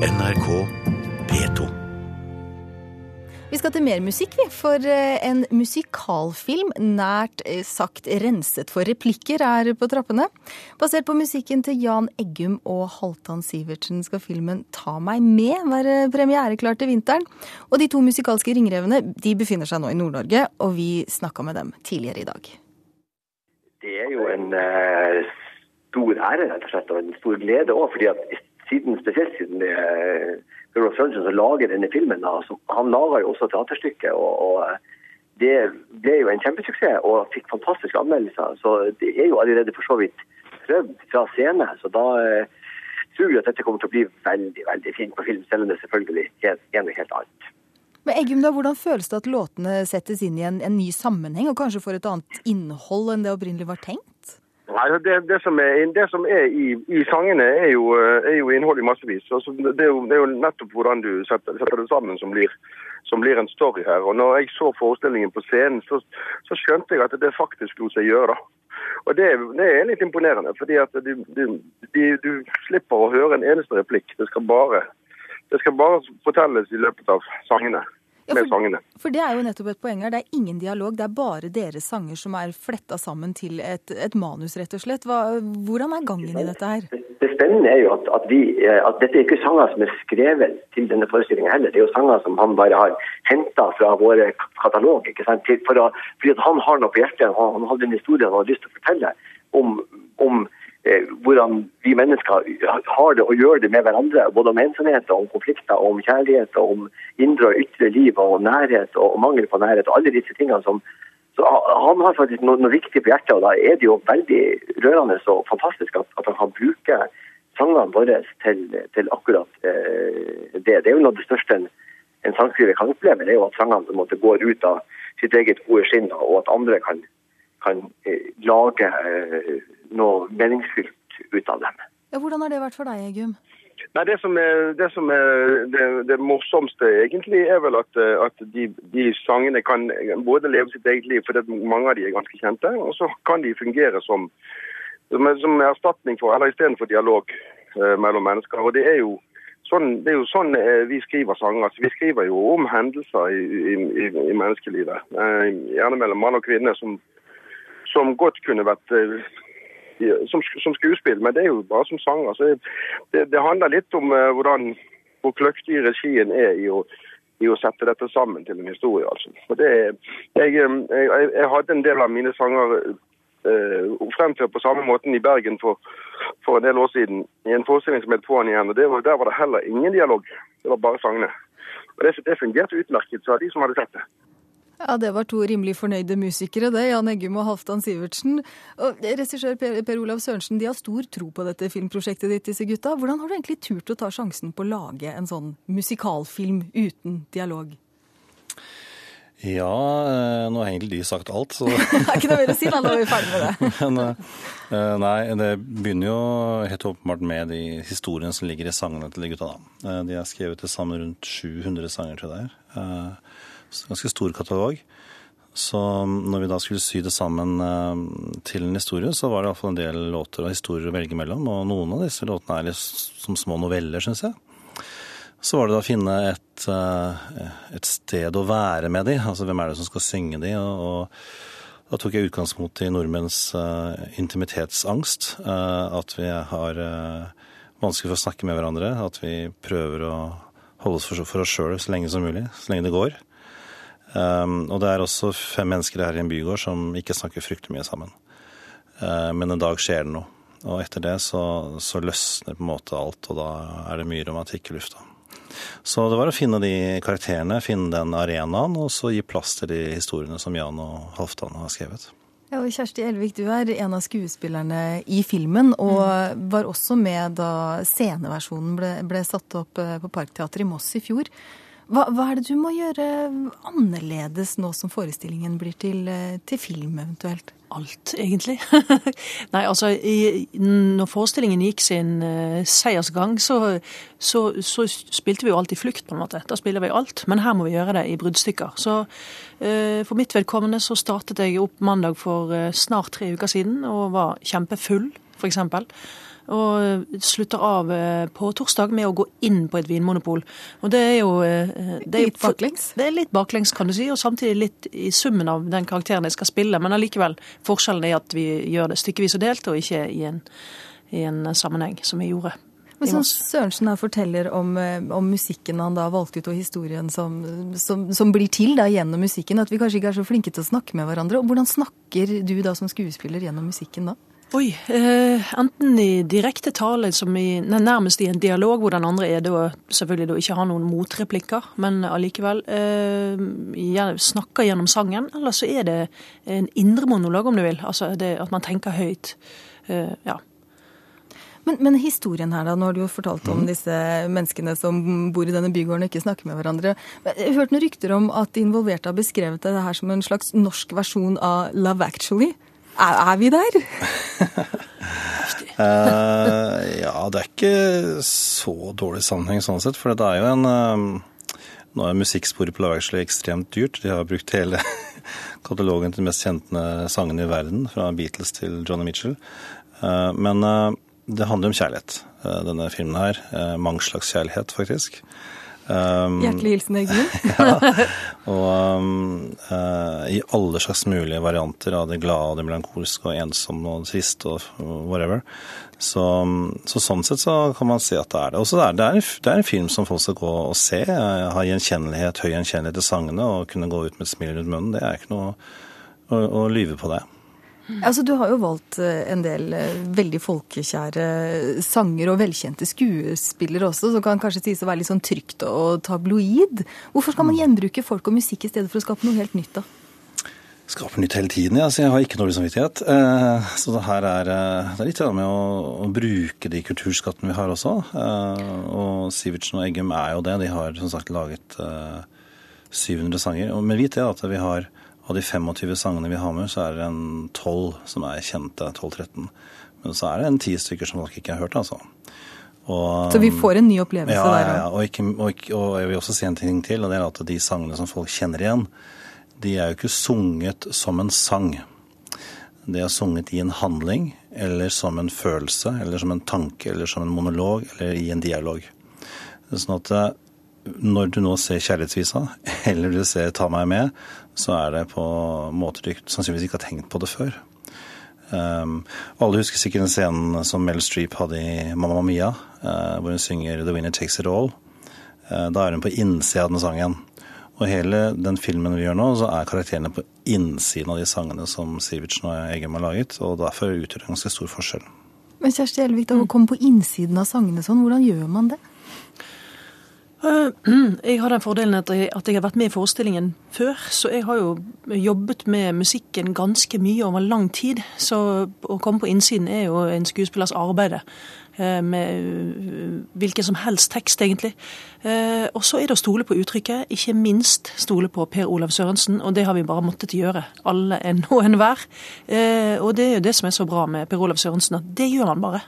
NRK P2. Vi skal til mer musikk, vi. For eh, en musikalfilm nært eh, sagt renset for replikker er på trappene. Basert på musikken til Jan Eggum og Halvdan Sivertsen skal filmen Ta meg med være premiereklar til vinteren. Og de to musikalske ringrevene de befinner seg nå i Nord-Norge, og vi snakka med dem tidligere i dag. Det er jo en eh, stor ære rett og slett, og en stor glede òg. fordi at siden, spesielt siden det er Bjørn Sørensen som lager denne filmen, da, så han laga jo også teaterstykket. og, og det ble jo en kjempesuksess og fikk fantastiske anmeldelser. Så det er jo allerede for så vidt prøvd fra scene. Så da eh, tror vi at dette kommer til å bli veldig veldig fint på film, selv om det selvfølgelig er noe helt annet. Men Eggum, da, Hvordan føles det at låtene settes inn i en, en ny sammenheng, og kanskje får et annet innhold enn det opprinnelig var tenkt? Nei, det, det, som er, det som er i, i, sangene, er jo, er jo innholdet i massevis. Altså, det, er jo, det, er jo, nettopp hvordan du setter, setter det sammen som blir, som blir, en story her. Og når jeg så forestillingen på scenen, så, så skjønte jeg at det faktisk lot seg gjøre. da. Og det, er litt imponerende, fordi at du, du, du, du, slipper å høre en eneste replikk. Det skal bare, det skal bare fortelles i løpet av sangene med sangene. For det er jo nettopp et poeng her. Det er ingen dialog, det er bare deres sanger som er fletta sammen til et, et manus, rett og slett. Hva, hvordan er gangen i dette her? Det spennende er jo at, at, vi, eh, at dette er ikke sanger som er skrevet til denne forestillingen heller. Det er jo sanger som han bare har henta fra våre katalog. ikke sant? For å, fordi han har noe på hjertet, han, han hadde en historie han hadde lyst til å fortelle om, om hvordan vi mennesker har det og gjør det med hverandre. Både om ensomhet, om konflikter, om kjærlighet, om indre og ytre liv, og nærhet og mangel på nærhet. og alle disse tingene som så Han har faktisk noe, noe viktig på hjertet, og da er det jo veldig rørende og fantastisk at, at han kan bruke sangene våre til, til akkurat eh, det. Det er jo noe av det største en, en sangskriver kan oppleve, det er jo at sangene måte går ut av sitt eget gode skinn, og at andre kan, kan eh, lage eh, noe meningsfylt ut av dem. Ja, hvordan har det vært for deg, Egum? Nei, Det som er, det, som er det, det, morsomste, egentlig, er vel at, at de, de, sangene kan både leve sitt eget liv, fordi mange av de er ganske kjente, og så kan de fungere som, som, som erstatning for, eller istedenfor dialog eh, mellom mennesker. Og det er jo sånn, det er jo sånn eh, vi skriver sanger. Altså, vi skriver jo om hendelser i, i, i, i menneskelivet. Eh, gjerne mellom mann og kvinne, som, som godt kunne vært som, som, skuespill, men det er jo bare som sanger. Så det, det handler litt om uh, hvordan, hvor kløktig regien er i å, i å, sette dette sammen til en historie. altså. Og det, jeg, jeg, jeg hadde en del av mine sanger uh, fremført på samme måten i Bergen for, for, en del år siden, i en forestilling som het På'n igjen. og var, Der var det heller ingen dialog, det var bare sangene. Og Det, det fungerte utmerket, sa de som hadde sett det. Ja, Det var to rimelig fornøyde musikere, det. Jan Eggum og Halvdan Sivertsen. Og Regissør per, per, Olav Sørensen, de har stor tro på dette filmprosjektet ditt, disse gutta. Hvordan har du egentlig turt å ta sjansen på å lage en sånn musikalfilm uten dialog? Ja, eh, nå har egentlig de sagt alt, så Det er ikke noe mer å si, da. Nå er vi ferdig med det. Men, eh, nei, det begynner jo helt åpenbart med de historiene som ligger i sangene til de gutta. da. Eh, de har skrevet til sammen rundt 700 sanger til deg ganske stor katalog. Så når vi da skulle sy det sammen eh, til en historie, så var det iallfall en del låter og historier å velge mellom. Og noen av disse låtene er litt som små noveller, syns jeg. Så var det da å finne et, eh, et, sted å være med de. Altså hvem er det som skal synge de? Og, og da tok jeg utgangspunkt i nordmenns uh, intimitetsangst. Uh, at vi har uh, vanskelig for å snakke med hverandre. At vi prøver å holde oss for, for oss sjøl så lenge som mulig. Så lenge det går. Um, og det er også fem mennesker her i en bygård som ikke snakker fryktelig mye sammen. Uh, men en dag skjer det noe. Og etter det så, så, løsner på en måte alt, og da er det mye romantikk i lufta. Så det var å finne de karakterene, finne den arenaen, og så gi plass til de historiene som Jan og Halvdan har skrevet. Ja, og Kjersti Elvik, du er en av skuespillerne i filmen, og mm. var også med da sceneversjonen ble, ble satt opp eh, på Parkteatret i Moss i fjor. Hva, hva, er det du må gjøre annerledes nå som forestillingen blir til, eh, til film, eventuelt? Alt, egentlig. Nei, altså, i, når forestillingen gikk sin uh, seiersgang, så, så, så, spilte vi jo alt i flukt, på en måte. Da spiller vi alt. Men her må vi gjøre det i bruddstykker. Så uh, for mitt vedkommende så startet jeg opp mandag for uh, snart tre uker siden og var kjempefull, f.eks. Og slutter av eh, på torsdag med å gå inn på et vinmonopol. Og det er jo eh, det er, Litt baklengs? Det er litt baklengs, kan du si, og samtidig litt i summen av den karakteren jeg skal spille. Men allikevel, forskjellen er at vi gjør det stykkevis og delt, og ikke i en, i en sammenheng som vi gjorde. Men som Sørensen her forteller om, eh, om musikken han da valgte ut, og historien som, som, som blir til da gjennom musikken, at vi kanskje ikke er så flinke til å snakke med hverandre. Og hvordan snakker du da som skuespiller gjennom musikken da? Oi, eh, enten i direkte tale, som i, nei, nærmest i en dialog, hvor den andre er da selvfølgelig da ikke har noen motreplikker, men allikevel eh, snakker gjennom sangen, eller så er det en indre monolog, om du vil. Altså det, at man tenker høyt. Eh, ja. Men, men historien her da, nå har du jo fortalt om disse menneskene som bor i denne bygården og ikke snakker med hverandre. Jeg hørte noen rykter om at de involverte har beskrevet det her som en slags norsk versjon av Love Actually. Er, er vi der? Eh, ja, det er ikke så dårlig sammenheng sånn sett, for det er jo en uh, Nå er musikksporet på Love ekstremt dyrt. De har brukt hele katalogen til de mest kjente sangene i verden, fra Beatles til Johnny Mitchell. Uh, men det handler om kjærlighet, denne filmen her. Mange slags kjærlighet, faktisk. Um, Hjertelig hilsen Egil. ja. Og um, uh, i alle slags mulige varianter av det glade og det melankolske og ensomme og trist og whatever. Så, så sånn sett så kan man si at det er det. Også er det, det, er en, det er en film som folk skal gå og se. Ha gjenkjennelighet, høy gjenkjennelighet til sangene og kunne gå ut med et smil rundt munnen. Det er ikke noe å, å lyve på det. Altså, Du har jo valgt eh, en del eh, veldig folkekjære sanger og velkjente skuespillere også, som kan kanskje sies å være litt sånn trygt og tabloid. Hvorfor skal man gjenbruke folk og musikk i stedet for å skape noe helt nytt, da? Skaper nytt hele tiden, ja. Så jeg har ikke dårlig samvittighet. Eh, Så det her er, eh, det er litt med å, å bruke de kulturskattene vi har også. Eh, Og Sivertsen og Eggum er jo det. De har som sagt laget eh, 700 sanger. Men vit det at vi har av de 25 sangene vi har med, så er det en 12 som er kjente. 12-13. Men så er det en 10 stykker som folk ikke har hørt, altså. Og, Så vi får en ny opplevelse ja, der ja, ja. Og, ikke, og, og jeg vil også si en ting til, og det er at de sangene som folk kjenner igjen, de er jo ikke sunget som en sang. De er sunget i en handling, eller som en følelse, eller som en tanke, eller som en monolog, eller i en dialog. Sånn at eh, når du nå ser Kjærlighetsvisa, eller du ser Ta meg med, så er det på måter du sannsynligvis ikke har tenkt på det før. Um, alle husker sikkert den scenen som Mel Streep hadde i Mamma Mia, uh, hvor hun synger 'The Winner Takes It All'. Uh, da er hun på innsida av den sangen. Og hele den filmen vi gjør nå, så er karakterene på innsiden av de sangene som Sivertsen og Egem har laget, og derfor utgjør det en ganske stor forskjell. Men Kjersti Elvik, da, å komme på innsiden av sangene sånn, hvordan gjør man det? Eh, Jeg har den fordelen at jeg, har vært med i forestillingen før, så jeg har jo jobbet med musikken ganske mye over lang tid. Så å komme på innsiden er jo en skuespillers arbeide. eh, Med eh, hvilken som helst tekst, egentlig. Og så er det å stole på uttrykket. Ikke minst stole på Per Olav Sørensen, og det har vi bare måttet gjøre. Alle en og enhver. Og det er jo det som er så bra med Per Olav Sørensen, at det gjør han bare.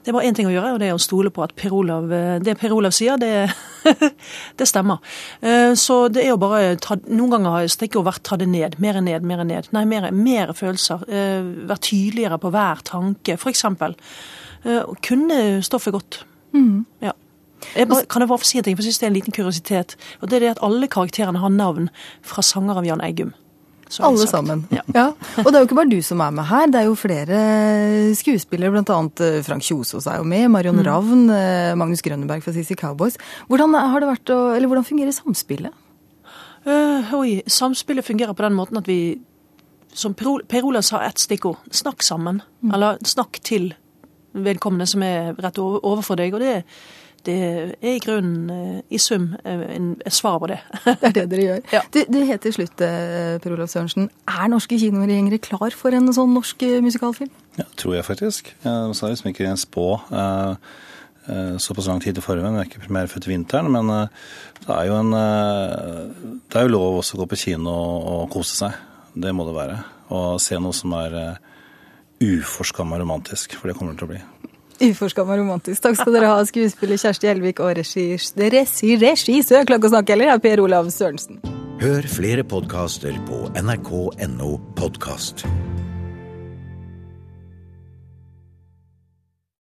Det er bare én ting å gjøre, og det er å stole på at Per Olav, eh, det Per Olav sier, det, det stemmer. Eh, Så det er jo bare Noen ganger har stikkordet vært ta det ned. Mer ned, mer ned. Nei, mer, mer følelser. Vær Være tydeligere på hver tanke, f.eks. Kunne stoffet godt. Ja. Jeg bare, kan jeg bare få si en ting, for jeg synes det er en liten kuriositet. Og det er det at alle karakterene har navn fra sanger av Jan Eggum. Alle sagt. sammen. Ja. Og det er jo ikke bare du som er med her, det er jo flere skuespillere, blant annet eh, Frank Kjosås er jo med, Marion Mm. Ravn, eh, Magnus Grønneberg fra Sissy Cowboys. Hvordan, har det vært å, eller hvordan fungerer samspillet? Uh, oi, samspillet fungerer på den måten at vi, som Per Ol- Per Olav sa ett stikkord, snakk sammen. Eller snakk til vedkommende som er rett over- overfor deg. Og det, det er i grunnen, eh, i sum, eh, en, et svar på det. Det er det dere gjør. Ja. Du, du helt til slutt, eh, Per Olav Sørensen. Er norske kinogjengere klar for en sånn norsk musikalfilm? Ja, tror jeg faktisk. Jeg sa liksom ikke en spå såpass lang tid til forveien. Jeg er ikke primærfødt i vinteren, men det er jo en Det er jo lov også å gå på kino og, kose seg. Det må det være. Og se noe som er uforskamma romantisk, for det kommer det til å bli. Uforskamma romantisk. Takk skal dere ha, skuespiller Kjersti Elvik og regis- regi- regissør, klarer å snakke heller, er Per Olav Sørensen. Hør flere podkaster på nrk.no podkast.